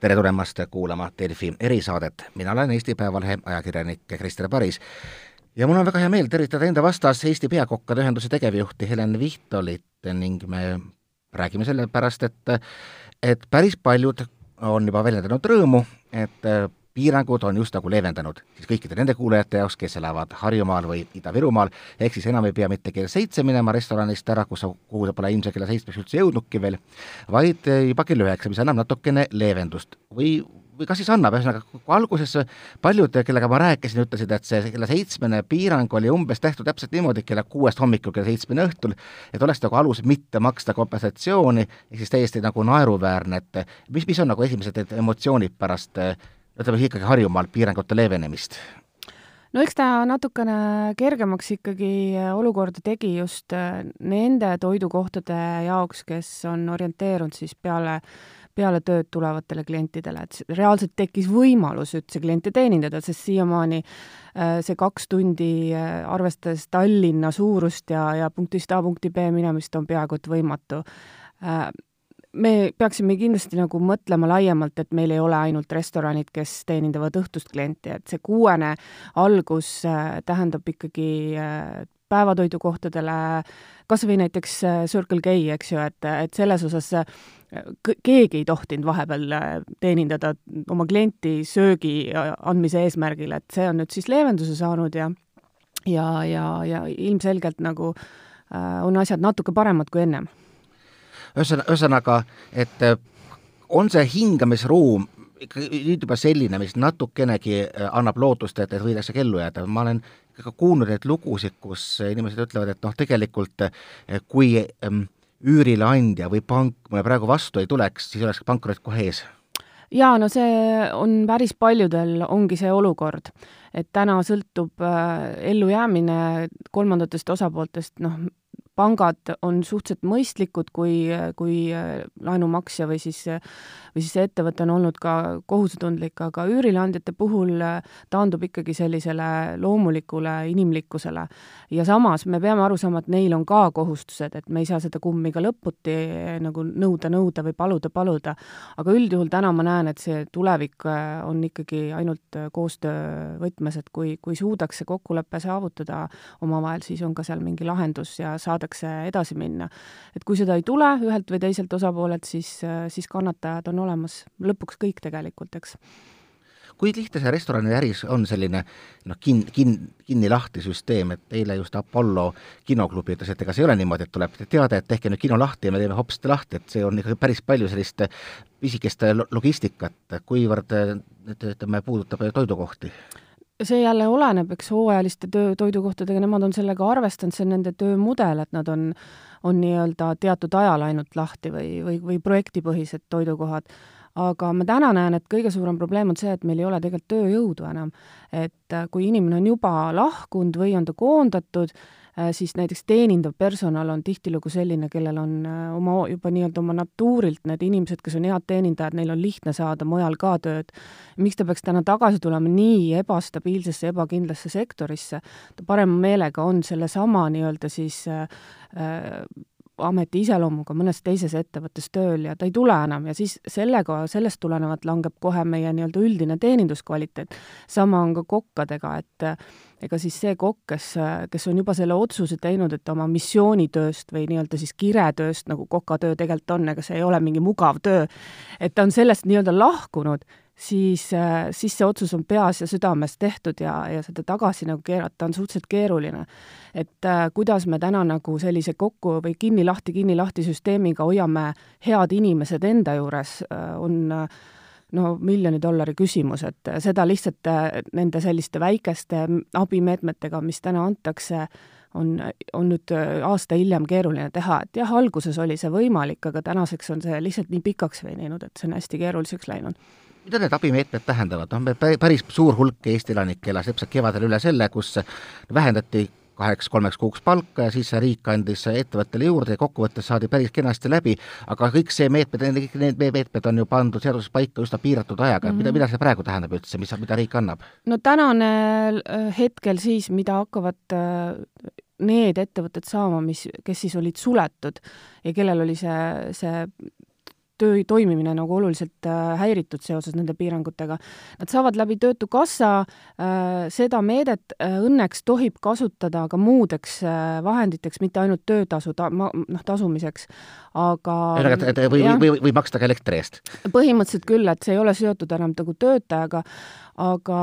tere tulemast kuulama Delfi erisaadet, mina olen Eesti Päevalehe ajakirjanik Krister Paris ja mul on väga hea meel tervitada enda vastas Eesti Peakokkade Ühenduse tegevjuhti Helen Vihtolit ning me räägime sellepärast, et et päris paljud on juba väljendanud rõõmu, et piirangud on just nagu leevendanud siis kõikide nende kuulajate jaoks, kes elavad Harjumaal või Ida-Virumaal, ehk siis enam ei pea mitte kell seitse minema restoranist ära, kus sa, kuhu sa pole ilmselt kella seitsmeks üldse jõudnudki veel, vaid juba kell üheksa, mis annab natukene leevendust. või, või kas siis annab, ühesõnaga kui alguses paljud, kellega ma rääkisin, ütlesid, et see kella seitsmene piirang oli umbes tehtud täpselt niimoodi, kella kuuest hommikul kella seitsmeni õhtul, et oleks nagu alus mitte maksta kompensatsiooni, ehk siis täiesti nagu naeruväärne, et mis, mis on nagu esimesed emotsioonid pärast ütleme ikkagi Harjumaal piirangute leevenemist? no eks ta natukene kergemaks ikkagi olukorda tegi just äh, nende toidukohtade jaoks, kes on orienteerunud siis peale peale tööd tulevatele klientidele, et reaalselt tekkis võimalus üldse kliente teenindada, sest siiamaani äh, see kaks tundi, äh, arvestades Tallinna suurust ja, ja punktist A punkti B minemist, on peaaegu et võimatu me peaksime kindlasti nagu mõtlema laiemalt, et meil ei ole ainult restoranid, kes teenindavad õhtust klienti, et see kuuene algus äh, tähendab ikkagi äh, päevatoidukohtadele, kas või näiteks äh, Circle K, eks ju, et, et selles osas keegi ei tohtinud vahepeal teenindada oma klienti söögi andmise eesmärgil, et see on nüüd siis leevenduse saanud ja ja, ja, ja ilmselgelt nagu äh, on asjad natuke paremad kui ennem ühesõnaga, ühesõnaga, et äh, on see hingamisruum nüüd juba selline, mis natukenegi äh, annab lootust, et, et võidakse kellu jääda, ma olen ka kuulnud neid lugusid, kus inimesed ütlevad, et noh, tegelikult äh, kui ähm, üürileandja või pank mulle praegu vastu ei tuleks, siis oleks pankrot kohe ees. Jaa, no see on päris paljudel, ongi see olukord, et täna sõltub ellujäämine kolmandatest osapooltest, noh, pangad on suhteliselt mõistlikud, kui, kui laenumaksja või siis, või siis see ettevõte on olnud ka kohusetundlik, aga üürileandjate puhul taandub ikkagi sellisele loomulikule inimlikkusele. ja samas me peame aru saama, et neil on ka kohustused, et me ei saa seda kummi ka lõputi nagu nõuda, nõuda või paluda, paluda. aga üldjuhul täna ma näen, et see tulevik on ikkagi ainult koostöö võtmes, et kui, kui suudaks see kokkulepe saavutada omavahel, siis on ka seal mingi lahendus ja saada tahetakse edasi minna. et kui seda ei tule ühelt või teiselt osapoolelt, siis, siis kannatajad on olemas lõpuks kõik tegelikult, eks kui lihtne see restoraniäris on selline noh, kin-, kin-, kinni-lahti süsteem, et eile just Apollo kinoklubi ütles, et ega see ei ole niimoodi, et tuleb teade, et tehke nüüd kino lahti ja me teeme hopsti lahti, et see on ikka päris palju sellist pisikest logistikat, kuivõrd ütleme, puudutab toidukohti? See jälle oleneb, eks hooajaliste töö, toidukohtadega, nemad on sellega arvestanud, see on nende töömudel, et nad on, on nii-öelda teatud ajal ainult lahti või, või, või projektipõhised toidukohad. aga ma täna näen, et kõige suurem probleem on see, et meil ei ole tegelikult tööjõudu enam. et kui inimene on juba lahkunud või on ta koondatud, Äh, siis näiteks teenindav personal on tihtilugu selline, kellel on äh, oma, juba nii-öelda oma natuurilt need inimesed, kes on head teenindajad, neil on lihtne saada mujal ka tööd. miks ta peaks täna tagasi tulema nii ebastabiilsesse, ebakindlasse sektorisse, ta parema meelega on sellesama nii-öelda siis äh, äh ameti iseloomuga mõnes teises ettevõttes tööl ja ta ei tule enam ja siis sellega, sellest tulenevalt langeb kohe meie nii-öelda üldine teeninduskvaliteet. sama on ka kokkadega, et ega siis see kokk, kes, kes on juba selle otsuse teinud, et oma missioonitööst või nii-öelda siis kiretööst, nagu kokatöö tegelikult on, ega see ei ole mingi mugav töö, et ta on sellest nii-öelda lahkunud, siis, siis see otsus on peas ja südames tehtud ja, ja seda tagasi nagu keerata on suhteliselt keeruline. et äh, kuidas me täna nagu sellise kokku või kinni-lahti, kinni-lahti süsteemiga hoiame head inimesed enda juures äh,, on äh, no miljoni dollari küsimus, et seda lihtsalt äh, nende selliste väikeste abimeetmetega, mis täna antakse, on, on nüüd äh, aasta hiljem keeruline teha, et jah, alguses oli see võimalik, aga tänaseks on see lihtsalt nii pikaks veninud, et see on hästi keeruliseks läinud mida need abimeetmed tähendavad, noh, päris suur hulk Eesti elanikke elas täpselt kevadel üle selle, kus vähendati kaheks-kolmeks kuuks palka ja siis riik andis ettevõttele juurde ja kokkuvõttes saadi päris kenasti läbi, aga kõik see meetmed, kõik need meetmed on ju pandud seaduses paika üsna piiratud ajaga mm, -hmm. mida, mida see praegu tähendab üldse, mis, mida riik annab? no tänane äh, hetkel siis, mida hakkavad äh, need ettevõtted saama, mis, kes siis olid suletud ja kellel oli see, see töö toimimine nagu oluliselt äh, häiritud seoses nende piirangutega. Nad saavad läbi Töötukassa äh, seda meedet äh, õnneks tohib kasutada ka muudeks vahenditeks, mitte ainult töötasu ta-, ma-, noh, tasumiseks, aga või, või, või maksta ka elektri eest? põhimõtteliselt küll, et see ei ole seotud enam nagu töötajaga, aga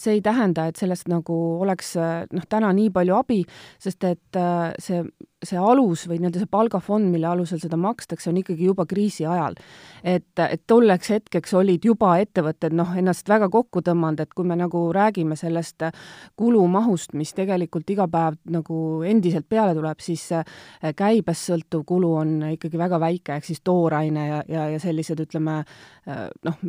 see ei tähenda, et sellest nagu oleks noh, täna nii palju abi, sest et see see alus või nii-öelda see palgafond, mille alusel seda makstakse, on ikkagi juba kriisi ajal. et, et tolleks hetkeks olid juba ettevõtted noh, ennast väga kokku tõmmanud, et kui me nagu räägime sellest kulumahust, mis tegelikult iga päev nagu endiselt peale tuleb, siis käibest sõltuv kulu on ikkagi väga väike, ehk siis tooraine ja, ja, ja sellised, ütleme noh,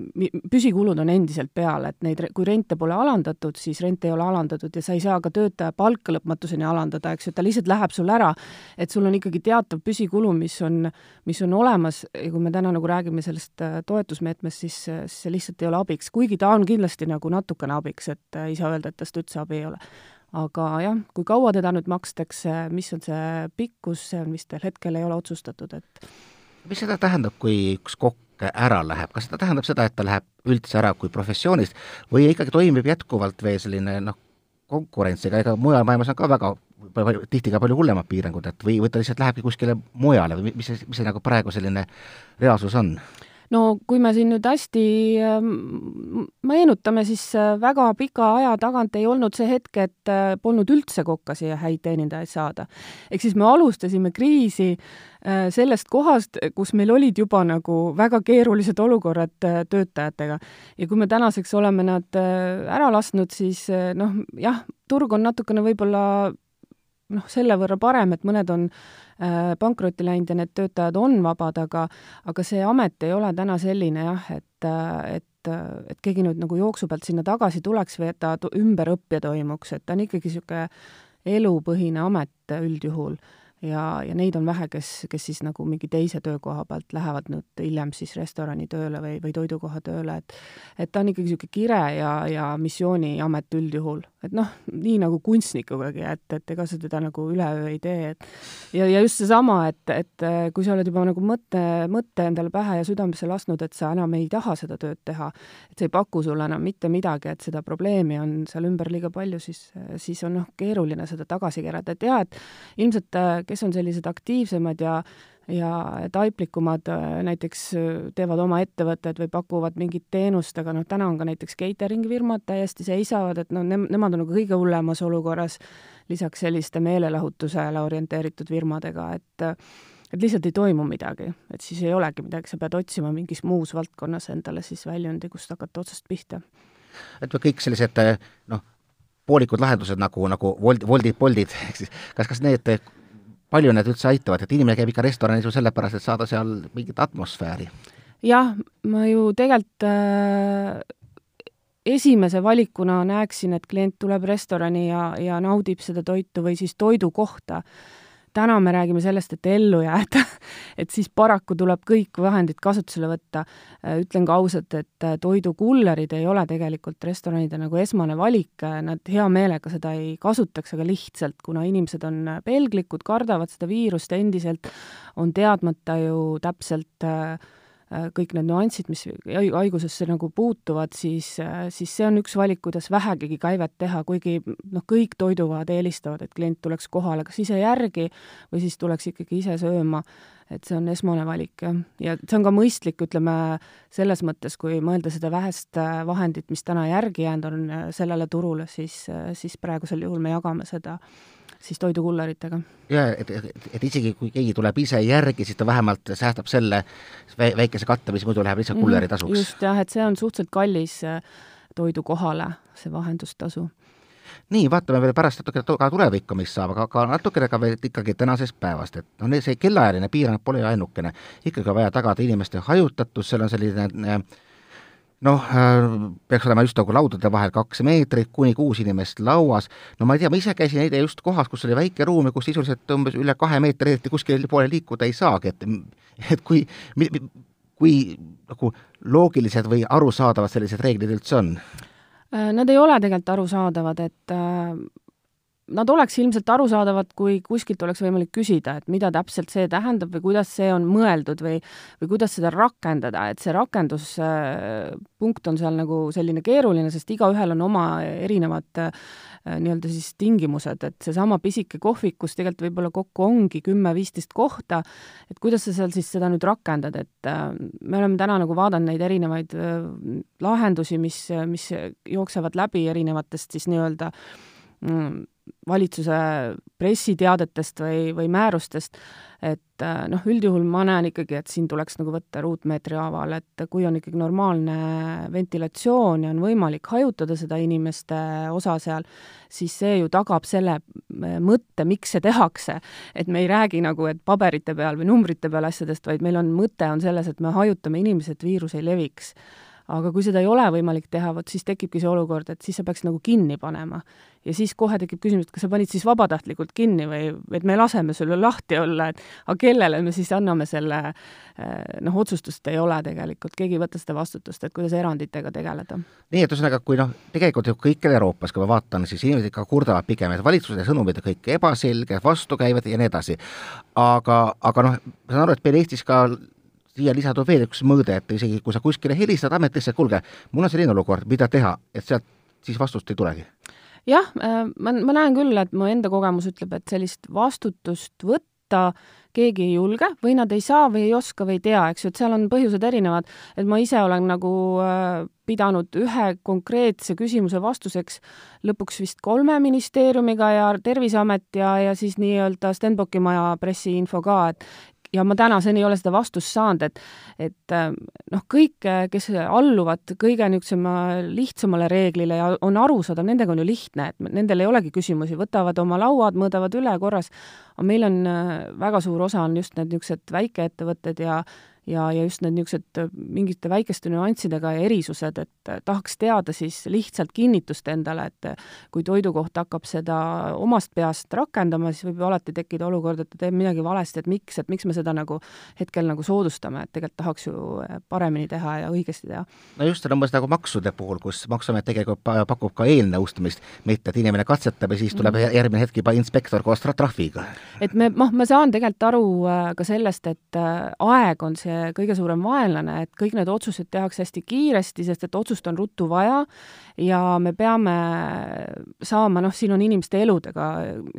püsikulud on endiselt peal, et neid, kui rente pole alandatud, siis rent ei ole alandatud ja sa ei saa ka töötaja palka lõpmatuseni alandada, eks ju, ta lihtsalt läheb sul ära et sul on ikkagi teatav püsikulu, mis on, mis on olemas ja kui me täna nagu räägime sellest äh, toetusmeetmest, siis, siis see lihtsalt ei ole abiks, kuigi ta on kindlasti nagu natukene abiks, et äh, ei saa öelda, et tast üldse abi ei ole. aga jah, kui kaua teda nüüd makstakse, mis on see pikkus, see on vist veel hetkel ei ole otsustatud, et mis seda tähendab, kui üks kokk ära läheb, kas seda tähendab seda, et ta läheb üldse ära kui professioonist või ikkagi toimib jätkuvalt veel selline noh, konkurents, ega ega mujal maailmas on ka väga tihti ka palju hullemad piirangud, et või, või ta lihtsalt lähebki kuskile mujale või mis see, mis see nagu praegu selline reaalsus on? no kui me siin nüüd hästi ähm, meenutame, siis äh, väga pika aja tagant ei olnud see hetk, et äh, polnud üldse kokkasi ja häid teenindajaid saada. ehk siis me alustasime kriisi äh, sellest kohast, kus meil olid juba nagu väga keerulised olukorrad töötajatega. ja kui me tänaseks oleme nad ära lasknud, siis noh, jah, turg on natukene võib-olla noh, selle võrra parem, et mõned on äh, pankrotti läinud ja need töötajad on vabad, aga aga see amet ei ole täna selline jah, et, äh, et et keegi nüüd nagu jooksu pealt sinna tagasi tuleks või et ta ümberõppija toimuks, et ta on ikkagi niisugune elupõhine amet üldjuhul ja, ja neid on vähe, kes, kes siis nagu mingi teise töökoha pealt lähevad nüüd hiljem siis restorani tööle või, või toidukoha tööle, et et ta on ikkagi niisugune kire ja, ja missiooniamet üldjuhul. Et noh, nii nagu kunstnikugagi, et, et ega sa teda nagu üleöö ei tee, et ja, ja just seesama, et, et kui sa oled juba nagu mõtte, mõtte endale pähe ja südamesse lasknud, et sa enam ei taha seda tööd teha, et see ei paku sulle enam mitte midagi, et seda probleemi on seal ümber liiga palju, siis, siis on noh, keeruline seda tagasi keerata, et jaa, et ilmselt kes on sellised aktiivsemad ja ja taiplikumad äh, näiteks äh, teevad oma ettevõtted või pakuvad mingit teenust, aga noh, täna on ka näiteks catering firmad täiesti seisavad, et noh, ne-, nemad on nagu kõige hullemas olukorras lisaks selliste meelelahutusele orienteeritud firmadega, et et lihtsalt ei toimu midagi, et siis ei olegi midagi, sa pead otsima mingis muus valdkonnas endale siis väljundi, kust hakata otsast pihta. et kõik sellised noh, poolikud lahendused nagu, nagu Wold, Woldid, Boldid, ehk siis kas, kas need palju need üldse aitavad, et inimene käib ikka restoranis ju sellepärast, et saada seal mingit atmosfääri? jah, ma ju tegelikult äh, esimese valikuna näeksin, et klient tuleb restorani ja, ja naudib seda toitu või siis toidukohta täna me räägime sellest, et ellu jääda et siis paraku tuleb kõik vahendid kasutusele võtta. Äh, ütlen ka ausalt, et äh, toidukullerid ei ole tegelikult restoranide nagu esmane valik, nad hea meelega seda ei kasutaks, aga lihtsalt, kuna inimesed on pelglikud, kardavad seda viirust endiselt, on teadmata ju täpselt äh, Äh, kõik need nüansid, mis haigusesse nagu puutuvad, siis, äh, siis see on üks valik, kuidas vähegigi käivet teha, kuigi noh, kõik toidukohad eelistavad, et klient tuleks kohale kas ise järgi või siis tuleks ikkagi ise sööma, et see on esmane valik, jah. ja see on ka mõistlik, ütleme, selles mõttes, kui mõelda seda vähest äh, vahendit, mis täna järgi jäänud on sellele turule, siis, siis praegusel juhul me jagame seda siis toidukulleritega. jaa, et, et, et isegi kui keegi tuleb ise järgi, siis ta vähemalt säästab selle väikese katte, mis muidu läheb lihtsalt kulleri mhm, tasuks. just jah, et see on suhteliselt kallis äh, toidu kohale, see vahendustasu nii, vaatame veel pärast natuke ka tulevikku, mis saab, aga, aga natukene ka veel ikkagi tänasest päevast, et noh, see kellaajaline piirang pole ju ainukene. ikkagi on vaja tagada inimeste hajutatus, seal on selline äh, noh, äh, peaks olema just nagu laudade vahel kaks meetrit, kuni kuus inimest lauas, no ma ei tea, ma ise käisin eile just kohas, kus oli väike ruum ja kus sisuliselt umbes üle kahe meetri eriti kuskile poole liikuda ei saagi, et et kui, kui nagu loogilised või arusaadavad sellised reeglid üldse on? Äh, nad ei ole tegelikult arusaadavad, et äh, nad oleks ilmselt arusaadavad, kui kuskilt oleks võimalik küsida, et mida täpselt see tähendab või kuidas see on mõeldud või või kuidas seda rakendada, et see rakenduspunkt on seal nagu selline keeruline, sest igaühel on oma erinevad äh, nii-öelda siis tingimused, et seesama pisike kohvik, kus tegelikult võib-olla kokku ongi kümme-viisteist kohta, et kuidas sa seal siis seda nüüd rakendad, et äh, me oleme täna nagu vaadanud neid erinevaid äh, lahendusi, mis, mis jooksevad läbi erinevatest siis nii-öelda mm, valitsuse pressiteadetest või, või määrustest, et äh, noh, üldjuhul ma näen ikkagi, et siin tuleks nagu võtta ruutmeetri haaval, et kui on ikkagi normaalne ventilatsioon ja on võimalik hajutada seda inimeste osa seal, siis see ju tagab selle äh, mõtte, miks see tehakse. et me ei räägi nagu, et paberite peal või numbrite peal asjadest, vaid meil on, mõte on selles, et me hajutame inimesi, et viirus ei leviks aga kui seda ei ole võimalik teha, vot siis tekibki see olukord, et siis sa peaks nagu kinni panema. ja siis kohe tekib küsimus, et kas sa panid siis vabatahtlikult kinni või et me laseme sulle lahti olla, et aga kellele me siis anname selle eh, noh, otsustust ei ole tegelikult, keegi ei võta seda vastutust, et kuidas eranditega tegeleda. nii, et ühesõnaga, kui noh, tegelikult ju kõikjal Euroopas, kui ma vaatan, siis inimesed ikka kurdavad pigem, et valitsuse sõnumid on kõik ebaselged, vastukäivad ja nii edasi. aga, aga noh, ma saan aru, et meil Eestis ka siia lisandub veel üks mõõde, et isegi kui sa kuskile helistad ametisse, kuulge, mul on selline olukord, mida teha, et sealt siis vastust ei tulegi? jah, äh, ma, ma näen küll, et mu enda kogemus ütleb, et sellist vastutust võtta keegi ei julge või nad ei saa või ei oska või ei tea, eks ju, et seal on põhjused erinevad. et ma ise olen nagu äh, pidanud ühe konkreetse küsimuse vastuseks lõpuks vist kolme ministeeriumiga ja Terviseamet ja, ja siis nii-öelda Stenbocki maja pressiinfo ka, et ja ma tänaseni ei ole seda vastust saanud, et et äh, noh, kõik, kes alluvad kõige niisugusema lihtsamale reeglile ja on arusaadav, nendega on ju lihtne, et nendel ei olegi küsimusi, võtavad oma lauad, mõõdavad üle korras, aga meil on äh, väga suur osa on just need niisugused väikeettevõtted ja ja, ja just need niisugused äh, mingite väikeste nüanssidega ja erisused, et äh, tahaks teada siis lihtsalt kinnitust endale, et äh, kui toidukoht hakkab seda omast peast rakendama, siis võib ju alati tekkida olukord, et ta teeb midagi valesti, et miks, et miks me seda nagu hetkel nagu soodustame, et tegelikult tahaks ju paremini teha ja õigesti teha. no just, see on umbes nagu maksude puhul, kus Maksuamet tegelikult pakub ka eelnõustamist, mitte et inimene katsetab ja siis tuleb mm -hmm. järgmine hetk juba inspektor koos trahviga. et me, noh, ma saan tegelikult aru ka sellest, et aeg on see see kõige suurem vaenlane, et kõik need otsused tehakse hästi kiiresti, sest et otsust on ruttu vaja ja me peame saama, noh, siin on inimeste eludega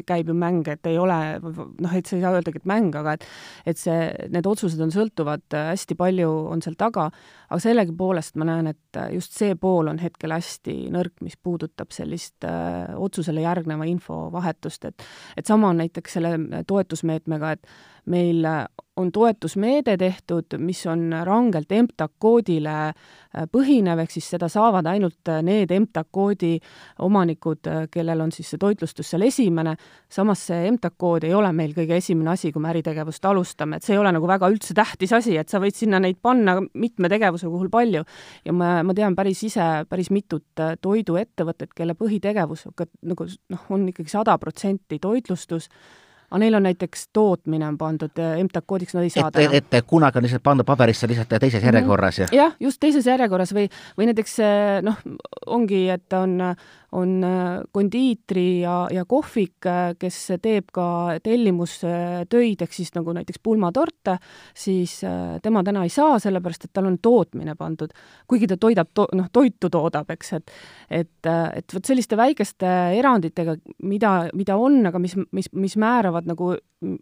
käib ju mäng, et ei ole noh, et sa ei saa öeldagi, et mäng, aga et et see, need otsused on sõltuvad, hästi palju on seal taga, aga sellegipoolest ma näen, et just see pool on hetkel hästi nõrk, mis puudutab sellist öö, äh, otsusele järgneva infovahetust, et et sama on näiteks selle toetusmeetmega, et meil on toetusmeede tehtud, mis on rangelt EMTA koodile äh, põhinev, ehk siis seda saavad ainult äh, need EMTA koodi omanikud, äh, kellel on siis see toitlustus seal esimene, samas see EMTA kood ei ole meil kõige esimene asi, kui me äritegevust alustame, et see ei ole nagu väga üldse tähtis asi, et sa võid sinna neid panna mitme tegevuse puhul palju. ja ma, ma tean päris ise päris mitut toiduettevõtet, kelle põhitegevus nagu noh, on ikkagi sada protsenti toitlustus, aga neil on näiteks tootmine on pandud äh, MTAK koodiks, nad ei saa et, et kunagi on lihtsalt pandud paberisse lihtsalt teises mhm. järjekorras ja jah, just teises järjekorras või, või näiteks äh, noh, ongi, et on on äh, kondiitri ja, ja kohvik, äh, kes teeb ka tellimustöid, ehk siis nagu näiteks pulmatorte, siis äh, tema täna ei saa, sellepärast et tal on tootmine pandud, kuigi ta toidab to-, noh, toitu toodab, eks, et et, et vot selliste väikeste eranditega, mida, mida on, aga mis, mis, mis määravad nagu,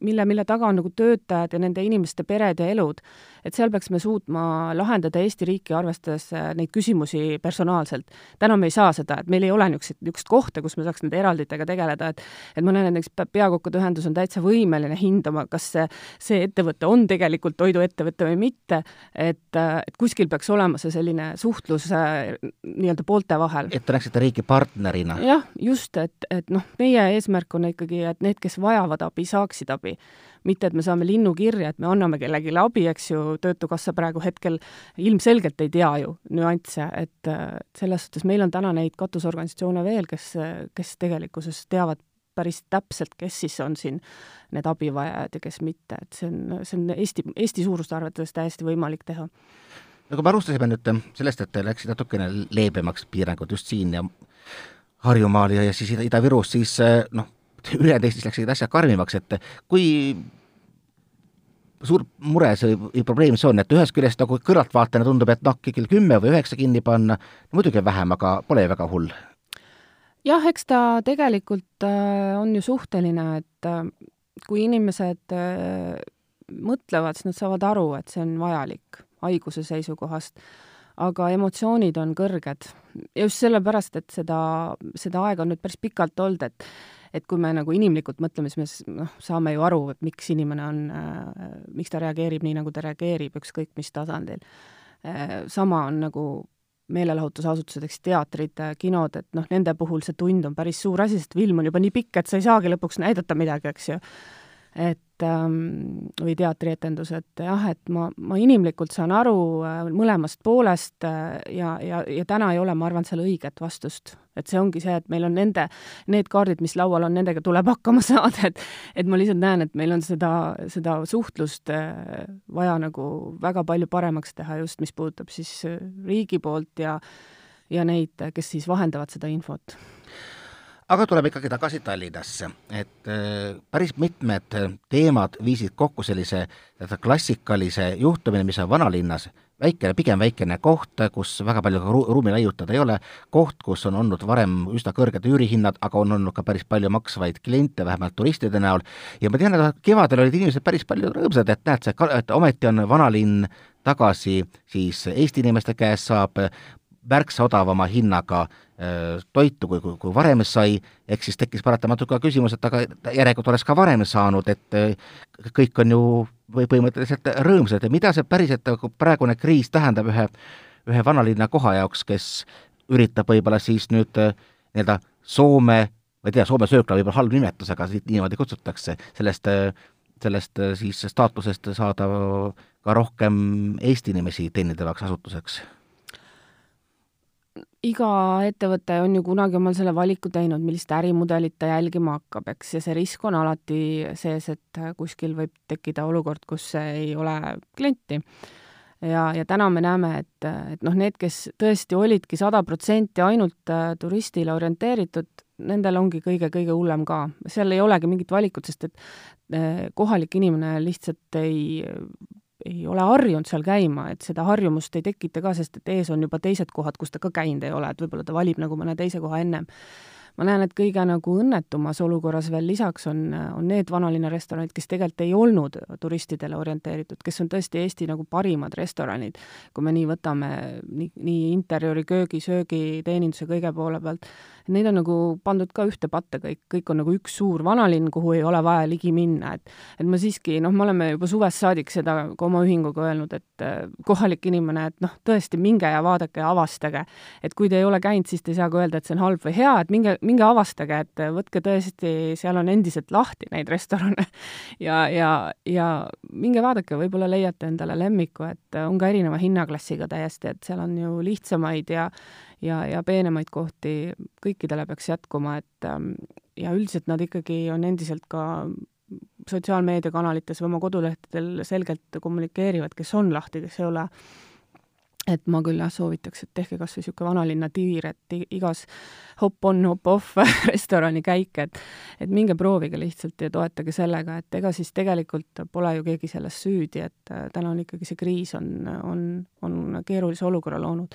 mille, mille taga on nagu töötajad ja nende inimeste pered ja elud, et seal peaks me suutma lahendada Eesti riiki arvestades neid küsimusi personaalselt. täna me ei saa seda, et meil ei ole niisugust niisugust, niisugust kohta, kus me saaks nende eralditega tegeleda, et et ma näen, et näiteks Peakokkade Ühendus on täitsa võimeline hindama, kas see, see ettevõte on tegelikult toiduettevõte või mitte, et, et kuskil peaks olema see selline suhtlus äh, nii-öelda poolte vahel. et te näeksite riiki partnerina? jah, just, et, et noh, meie eesmärk on ikkagi, et need, kes vajavad abi, saaksid abi mitte et me saame linnukirja, et me anname kellelegi abi, eks ju, Töötukassa praegu hetkel ilmselgelt ei tea ju nüansse, et selles suhtes meil on täna neid katusorganisatsioone veel, kes, kes tegelikkuses teavad päris täpselt, kes siis on siin need abivajajad ja kes mitte, et see on, see on Eesti, Eesti suurust arvates täiesti võimalik teha. no kui me alustasime nüüd sellest, et läksid natukene leebemaks piirangud just siin ja Harjumaal ja, ja siis Ida-Virus, siis noh, ülejäänud Eestis läksid asjad karmimaks, et kui suur mure see või probleem see on, et ühest küljest nagu kõrvaltvaatajana tundub, et noh, kell kümme või üheksa kinni panna, muidugi on vähem, aga pole väga hull. Jah, eks ta tegelikult äh, on ju suhteline, et äh, kui inimesed äh, mõtlevad, siis nad saavad aru, et see on vajalik haiguse seisukohast, aga emotsioonid on kõrged. ja just sellepärast, et seda, seda aega on nüüd päris pikalt olnud, et et kui me nagu inimlikult mõtleme, siis me noh, saame ju aru, et miks inimene on äh,, miks ta reageerib nii, nagu ta reageerib, ükskõik mis tasandil äh,. sama on nagu meelelahutusasutused, eks teatrid, kinod, et noh, nende puhul see tund on päris suur asi, sest film on juba nii pikk, et sa ei saagi lõpuks näidata midagi, eks ju. et ähm, või teatrietendused, jah, et ma, ma inimlikult saan aru äh, mõlemast poolest äh, ja, ja, ja täna ei ole, ma arvan, seal õiget vastust. et see ongi see, et meil on nende, need kaardid, mis laual on, nendega tuleb hakkama saada, et et ma lihtsalt näen, et meil on seda, seda suhtlust äh, vaja nagu väga palju paremaks teha just, mis puudutab siis riigi poolt ja ja neid, kes siis vahendavad seda infot aga tuleb ikkagi tagasi Tallinnasse, et äh, päris mitmed teemad viisid kokku sellise klassikalise juhtumini, mis on vanalinnas, väikene, pigem väikene koht, kus väga palju ru-, ruumi laiutada ei ole, koht, kus on olnud varem üsna kõrged üürihinnad, aga on olnud ka päris palju maksvaid kliente, vähemalt turistide näol, ja ma tean, et kevadel olid inimesed päris palju rõõmsad, et näed, see, et ometi on vanalinn tagasi siis Eesti inimeste käes, saab märksa odavama hinnaga Äh, toitu, kui, kui, kui varem sai, ehk siis tekkis paratamatult ka küsimus, et aga järelikult oleks ka varem saanud, et äh, kõik on ju või põhimõtteliselt rõõmsad. Ja mida see päriselt nagu praegune kriis tähendab ühe, ühe vanalinna koha jaoks, kes üritab võib-olla siis nüüd äh, nii-öelda Soome, ma ei tea, Soome söökla võib-olla halb nimetus, aga niimoodi kutsutakse, sellest, sellest siis staatusest saada ka rohkem Eesti inimesi teenindavaks asutuseks iga ettevõte on ju kunagi omal selle valiku teinud, millist ärimudelit ta jälgima hakkab, eks, ja see risk on alati sees, et kuskil võib tekkida olukord, kus ei ole klienti. ja, ja täna me näeme, et, et noh, need, kes tõesti olidki sada protsenti ainult äh, turistile orienteeritud, nendel ongi kõige-kõige hullem ka. seal ei olegi mingit valikut, sest et äh, kohalik inimene lihtsalt ei ei ole harjunud seal käima, et seda harjumust ei tekita ka, sest et ees on juba teised kohad, kus ta ka käinud ei ole, et võib-olla ta valib nagu mõne teise koha ennem. Ma näen, et kõige nagu õnnetumas olukorras veel lisaks on, on need vanalinna restoranid, kes tegelikult ei olnud turistidele orienteeritud, kes on tõesti Eesti nagu parimad restoranid, kui me nii võtame nii, nii interjööri, köögi, söögi, teeninduse kõige poole pealt, neid on nagu pandud ka ühte patta kõik, kõik on nagu üks suur vanalinn, kuhu ei ole vaja ligi minna, et et ma siiski, noh, me oleme juba suvest saadik seda ka oma ühinguga öelnud, et äh, kohalik inimene, et noh, tõesti, minge ja vaadake ja avastage. et kui te ei ole käinud, siis te ei saa ka öelda, et see on halb või hea, et minge, minge avastage, et võtke tõesti, seal on endiselt lahti neid restorane ja, ja, ja minge vaadake, võib-olla leiate endale lemmiku, et on ka erineva hinnaklassiga täiesti, et seal on ju lihtsamaid ja ja, ja peenemaid kohti kõikidele peaks jätkuma, et ähm, ja üldiselt nad ikkagi on endiselt ka sotsiaalmeediakanalites või oma kodulehtedel selgelt kommunikeerivad, kes on lahti, kes ei ole. Et ma küll jah, soovitaks, et tehke kas või niisugune vanalinna tiir, et igas hop-on, hop-off restorani käik, et et minge proovige lihtsalt ja toetage sellega, et ega siis tegelikult pole ju keegi selles süüdi, et äh, täna on ikkagi see kriis on, on, on keerulise olukorra loonud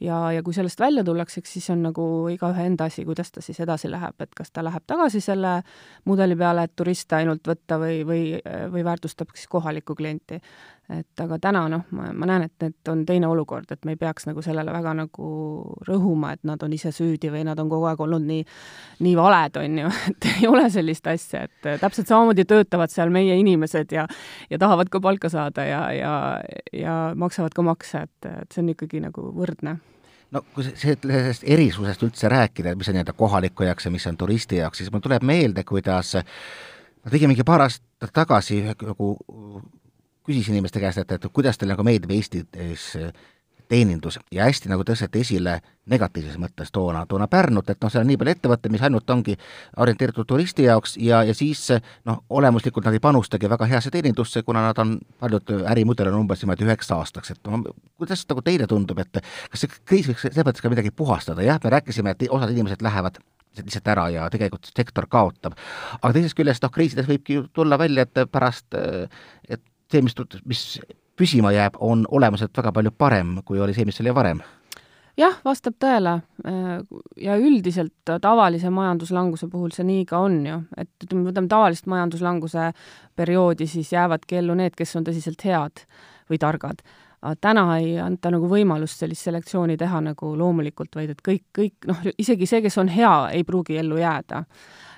ja, ja kui sellest välja tullakse, eks siis on nagu igaühe enda asi, kuidas ta siis edasi läheb, et kas ta läheb tagasi selle mudeli peale, et turiste ainult võtta või, või, või väärtustab siis kohalikku klienti. et aga täna noh, ma, ma näen, et need on teine olukord, et me ei peaks nagu sellele väga nagu rõhuma, et nad on ise süüdi või nad on kogu aeg olnud nii, nii valed, on ju, et ei ole sellist asja, et täpselt samamoodi töötavad seal meie inimesed ja ja tahavad ka palka saada ja, ja, ja maksavad ka makse, et, et see on ikkagi nagu võrdne no kui sellest erisusest üldse rääkida, mis on nii-öelda kohaliku jaoks ja mis on turisti jaoks, siis mul tuleb meelde, kuidas ma tegin mingi paar aastat tagasi nagu küsisin inimeste käest, et, et kuidas teil nagu meeldib Eestis teenindus ja hästi nagu tõsteti esile negatiivses mõttes toona, toona Pärnut, et noh, seal on nii palju ettevõtteid, mis ainult ongi orienteeritud turisti jaoks ja, ja siis noh, olemuslikult nad ei panustagi väga heasse teenindusse, kuna nad on, paljud ärimudel on umbes niimoodi üheks aastaks, et noh, kuidas nagu teile tundub, et kas see kriis võiks selles mõttes ka midagi puhastada, jah, me rääkisime, et osad inimesed lähevad lihtsalt ära ja tegelikult sektor kaotab. aga teisest küljest noh, kriisides võibki ju tulla välja, et pärast, et see, mis, mis püsima jääb, on olemuselt väga palju parem, kui oli see, mis oli varem jah, vastab tõele. ja üldiselt tavalise majanduslanguse puhul see nii ka on ju, et ütleme, võtame tavalist majanduslanguse perioodi, siis jäävadki ellu need, kes on tõsiselt head või targad. täna ei anta nagu võimalust sellist selektsiooni teha nagu loomulikult, vaid et kõik, kõik noh, isegi see, kes on hea, ei pruugi ellu jääda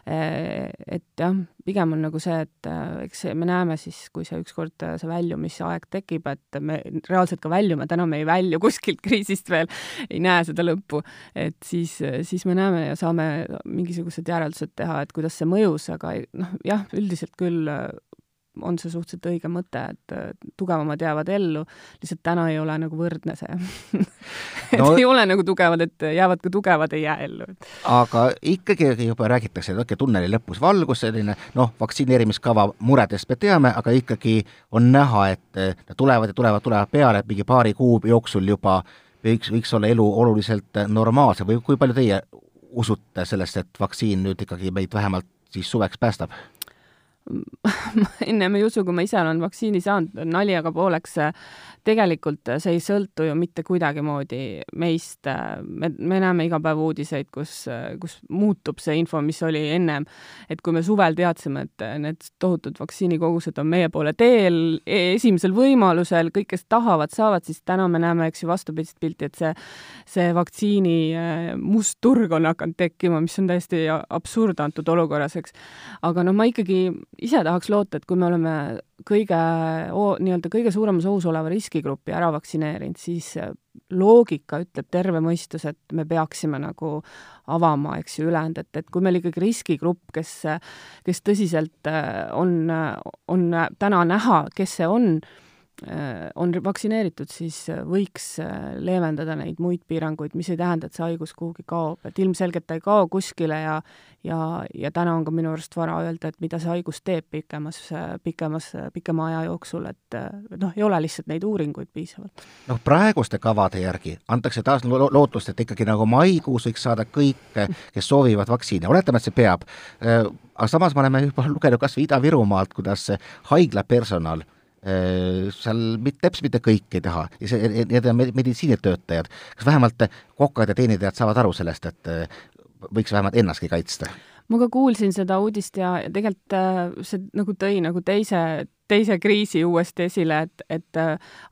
et jah, pigem on nagu see, et äh, eks me näeme siis, kui see ükskord äh, see väljumisaeg tekib, et me reaalselt ka väljume, täna me ei välju kuskilt kriisist veel, ei näe seda lõppu, et siis, siis me näeme ja saame mingisugused järeldused teha, et kuidas see mõjus, aga noh, jah, üldiselt küll on see suhteliselt õige mõte, et tugevamad jäävad ellu, lihtsalt täna ei ole nagu võrdne see et no, ei ole nagu tugevad, et jäävad ka tugevad, ei jää ellu. aga ikkagi juba räägitakse, et okei okay,, tunneli lõpus valgus, selline noh, vaktsineerimiskava muredest me teame, aga ikkagi on näha, et nad tulevad ja tulevad, tulevad peale, et mingi paari kuu jooksul juba võiks, võiks olla elu oluliselt normaalsem või kui palju teie usute sellesse, et vaktsiin nüüd ikkagi meid vähemalt siis suveks päästab? ma ennem ei usu, kui ma ise olen vaktsiini saanud, nali aga pooleks, tegelikult see ei sõltu ju mitte kuidagimoodi meist. me, me näeme iga päev uudiseid, kus, kus muutub see info, mis oli ennem. et kui me suvel teadsime, et need tohutud vaktsiinikogused on meie poole teel e-, esimesel võimalusel, kõik, kes tahavad, saavad, siis täna me näeme, eks ju, vastupidist pilti, et see, see vaktsiini äh, must turg on hakanud tekkima, mis on täiesti absurd antud olukorras, eks. aga noh, ma ikkagi ise tahaks loota, et kui me oleme kõige, nii-öelda kõige suuremas ohus oleva riskigrupi ära vaktsineerinud, siis loogika ütleb, terve mõistus, et me peaksime nagu avama, eks ju, ülejäänud, et, et kui meil ikkagi riskigrupp, kes, kes tõsiselt on, on täna näha, kes see on, Äh, on vaktsineeritud, siis äh, võiks äh, leevendada neid muid piiranguid, mis ei tähenda, et see haigus kuhugi kaob, et ilmselgelt ta ei kao kuskile ja ja, ja täna on ka minu arust vara öelda, et mida see haigus teeb pikemas, pikemas, pikema aja jooksul, et noh, ei ole lihtsalt neid uuringuid piisavalt. noh, praeguste kavade järgi antakse taas lo lootust, et ikkagi nagu maikuus võiks saada kõik, kes soovivad vaktsiini, oletame, et see peab. aga samas me oleme juba lugenud kas või Ida-Virumaalt, kuidas haiglapersonal Äh, seal mitte, täpselt mitte kõik ei taha need on meditsiinitöötajad, kas vähemalt kokad ja teenindajad saavad aru sellest, et äh, võiks vähemalt ennastki kaitsta? ma ka kuulsin seda uudist ja tegelikult äh, see nagu tõi nagu teise, teise kriisi uuesti esile, et, et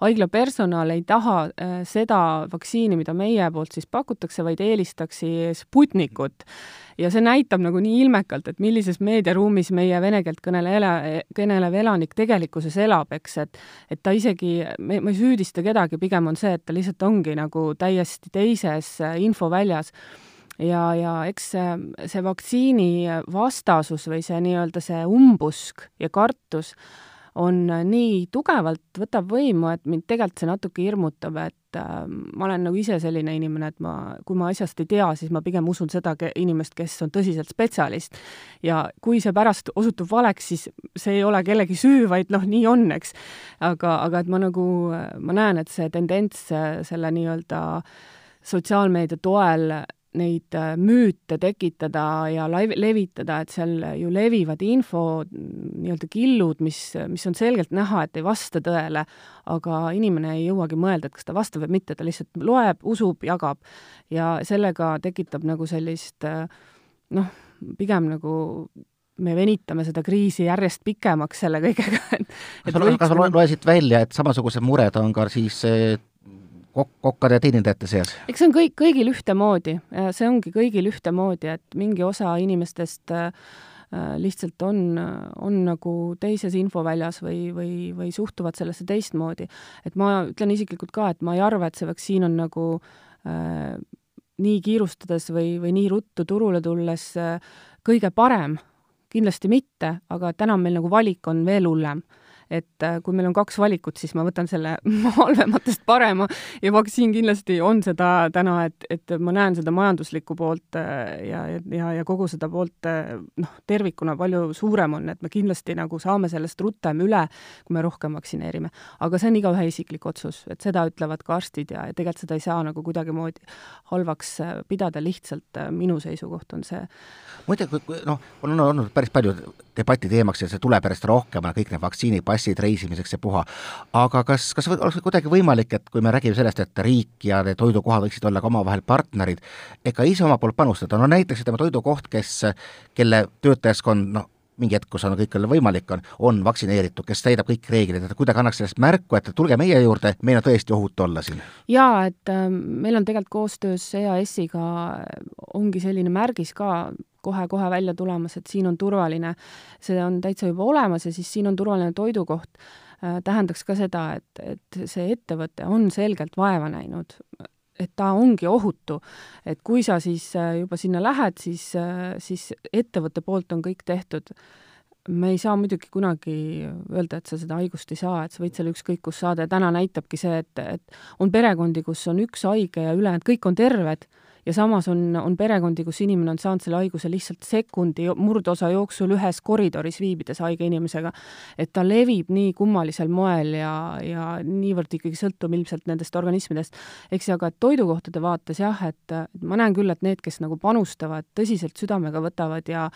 haigla personal ei taha seda vaktsiini, mida meie poolt siis pakutakse, vaid eelistaksi Sputnikut. Ja see näitab nagu nii ilmekalt, et millises meediaruumis meie vene keelt kõnele, kõnelev elanik tegelikkuses elab, eks, et et ta isegi, ma ei süüdista kedagi, pigem on see, et ta lihtsalt ongi nagu täiesti teises äh, infoväljas. Ja, ja eks see, see vaktsiini vastasus või see nii-öelda see umbusk ja kartus on nii tugevalt, võtab võimu, et mind tegelikult see natuke hirmutab, et äh, ma olen nagu ise selline inimene, et ma, kui ma asjast ei tea, siis ma pigem usun seda inimest, kes on tõsiselt spetsialist. ja kui see pärast osutub valeks, siis see ei ole kellegi süü, vaid noh, nii on, eks. aga, aga et ma nagu, ma näen, et see tendents selle nii-öelda sotsiaalmeedia toel neid äh, müüte tekitada ja levitada, et seal ju levivad info nii-öelda killud, mis, mis on selgelt näha, et ei vasta tõele, aga inimene ei jõuagi mõelda, et kas ta vastab või mitte, ta lihtsalt loeb, usub, jagab. ja sellega tekitab nagu sellist äh, noh, pigem nagu me venitame seda kriisi järjest pikemaks selle kõigega, et kas sa, kas sa loesid välja, et samasugused mured on ka siis kok-, kokkade ja teenindajate seas? eks see on kõik, kõigil ühtemoodi, see ongi kõigil ühtemoodi, et mingi osa inimestest äh, lihtsalt on, on nagu teises infoväljas või, või, või suhtuvad sellesse teistmoodi. et ma ütlen isiklikult ka, et ma ei arva, et see vaktsiin on nagu äh, nii kiirustades või, või nii ruttu turule tulles äh, kõige parem, kindlasti mitte, aga täna meil nagu valik on veel hullem et äh, kui meil on kaks valikut, siis ma võtan selle halvematest parema ja vaktsiin kindlasti on seda täna, et, et ma näen seda majanduslikku poolt äh, ja, ja, ja kogu seda poolt äh, noh, tervikuna palju suurem on, et me kindlasti nagu saame sellest rutem üle, kui me rohkem vaktsineerime. aga see on igaühe isiklik otsus, et seda ütlevad ka arstid ja, ja tegelikult seda ei saa nagu kuidagimoodi halvaks pidada, lihtsalt minu seisukoht on see. muide, noh, on olnud päris palju debati teemaks ja see tuleb järjest rohkem, kõik need vaktsiinipassid reisimiseks ja puha. aga kas, kas oleks kuidagi võimalik, et kui me räägime sellest, et riik ja toidukohad võiksid olla ka omavahel partnerid, ega ise oma poolt panustada, no näiteks ütleme, toidukoht, kes, kelle töötajaskond noh, mingi hetk, kus on kõik, kellel võimalik on, on vaktsineeritud, kes täidab kõik reeglid, et kuidagi annaks sellest märku, et tulge meie juurde, meil on tõesti ohutu olla siin. jaa, et äh, meil on tegelikult koostöös EAS-iga ongi selline märgis ka kohe-kohe välja tulemas, et siin on turvaline. see on täitsa juba olemas ja siis siin on turvaline toidukoht äh,, tähendaks ka seda, et, et see ettevõte on selgelt vaeva näinud, et ta ongi ohutu. et kui sa siis äh, juba sinna lähed, siis, äh, siis ettevõtte poolt on kõik tehtud. Me ei saa muidugi kunagi öelda, et sa seda haigust ei saa, et sa võid selle ükskõik kus saada. Ja täna näitabki see, et, et on perekondi, kus on üks haige ja ülejäänud kõik on terved ja samas on, on perekondi, kus inimene on saanud selle haiguse lihtsalt sekundi murdosa jooksul ühes koridoris viibides haige inimesega. et ta levib nii kummalisel moel ja, ja niivõrd ikkagi sõltub ilmselt nendest organismidest. eks aga toidukohtade vaates jah, et ma näen küll, et need, kes nagu panustavad, tõsiselt südamega võtavad ja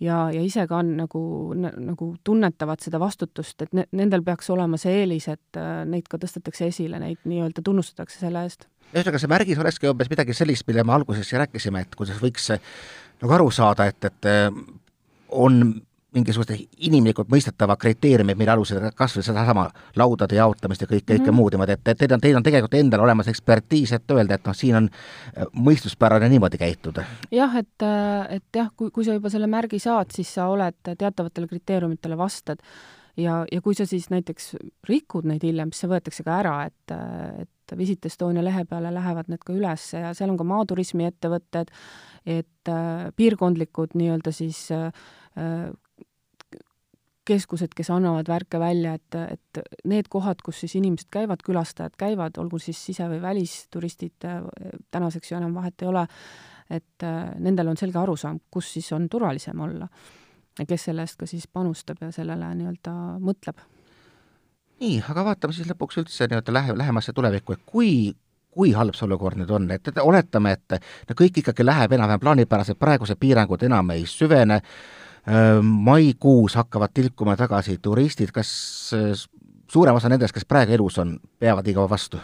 ja, ja ise ka on nagu, nagu tunnetavad seda vastutust, et ne, nendel peaks olema see eelis, et neid ka tõstetakse esile, neid nii-öelda tunnustatakse selle eest ühesõnaga, see märgis olekski umbes midagi sellist, mille me alguses rääkisime, et kuidas võiks nagu aru saada, et, et äh, on mingisugused inimlikult mõistetavad kriteeriumid, mille alusel kas või sedasama laudade jaotamist ja kõik, kõike mm muud niimoodi, et, et teil on, teil on tegelikult endal olemas ekspertiis, et öelda, et noh, siin on äh, mõistuspärane niimoodi käituda. jah, et, et jah, kui, kui sa juba selle märgi saad, siis sa oled teatavatele kriteeriumitele vastad ja, ja kui sa siis näiteks rikud neid hiljem, siis see võetakse ka ära, et, et Visit Estonia lehe peale lähevad need ka üles ja seal on ka maaturismi ettevõtted, et äh, piirkondlikud nii-öelda siis äh, keskused, kes annavad värke välja, et, et need kohad, kus siis inimesed käivad, külastajad käivad, olgu siis sise- või välisturistid, äh, tänaseks ju enam vahet ei ole, et äh, nendel on selge arusaam, kus siis on turvalisem olla ja kes selle eest ka siis panustab ja sellele nii-öelda mõtleb nii, aga vaatame siis lõpuks üldse nii-öelda lähe, lähemasse tulevikku, et kui, kui halb see olukord nüüd on, et oletame, et no kõik ikkagi läheb enam-vähem plaanipäraselt, praegused piirangud enam ei süvene, maikuus hakkavad tilkuma tagasi turistid, kas suurem osa nendest, kes praegu elus on, peavad nii kaua vastu?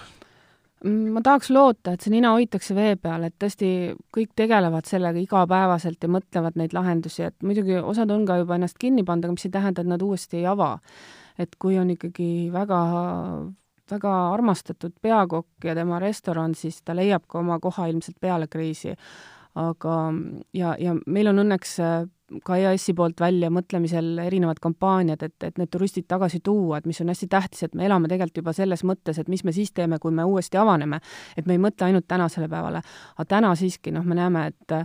Mm, ma tahaks loota, et see nina hoitakse vee peal, et tõesti kõik tegelevad sellega igapäevaselt ja mõtlevad neid lahendusi, et muidugi osad on ka juba ennast kinni pannud, aga mis ei tähenda, et nad uuesti ei ava et kui on ikkagi väga väga armastatud peakokk ja tema restoran, siis ta leiab ka oma koha ilmselt peale kriisi. aga, ja, ja meil on õnneks äh, ka EAS-i poolt välja mõtlemisel erinevad kampaaniad, et, et need turistid tagasi tuua, et mis on hästi tähtis, et me elame tegelikult juba selles mõttes, et mis me siis teeme, kui me uuesti avaneme. et me ei mõtle ainult tänasele päevale. aga täna siiski noh, me näeme, et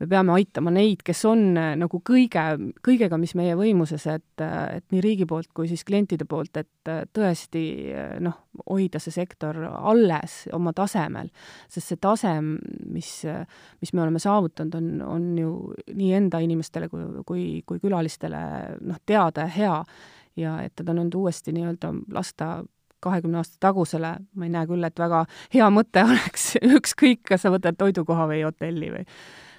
me peame aitama neid, kes on äh, nagu kõige, kõigega, mis meie võimuses, et, äh, et nii riigi poolt kui siis klientide poolt, et äh, tõesti noh, hoida see sektor alles oma tasemel. sest see tase, mis, mis me oleme saavutanud, on, on ju nii enda inimestele kui, kui, kui külalistele noh, teada ja hea ja et teda nüüd uuesti nii-öelda lasta kahekümne aasta tagusele, ma ei näe küll, et väga hea mõte oleks, ükskõik, kas sa võtad toidukoha või hotelli või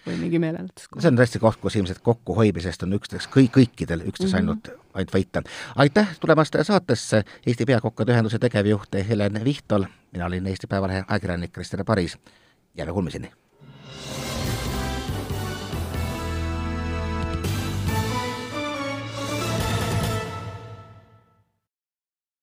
või mingi meelelahutuskoht. see on tõesti koht, kus ilmselt kokkuhoidmisest on üksteist, kõik, kõikidel üksteist mm -hmm. ainult, ainult võita. aitäh tulemast saatesse, Eesti Peakokkade Ühenduse tegevjuht Helen Vihtol, mina olin Eesti Päevalehe ajakirjanik Krister Paris, jääme kuulmiseni!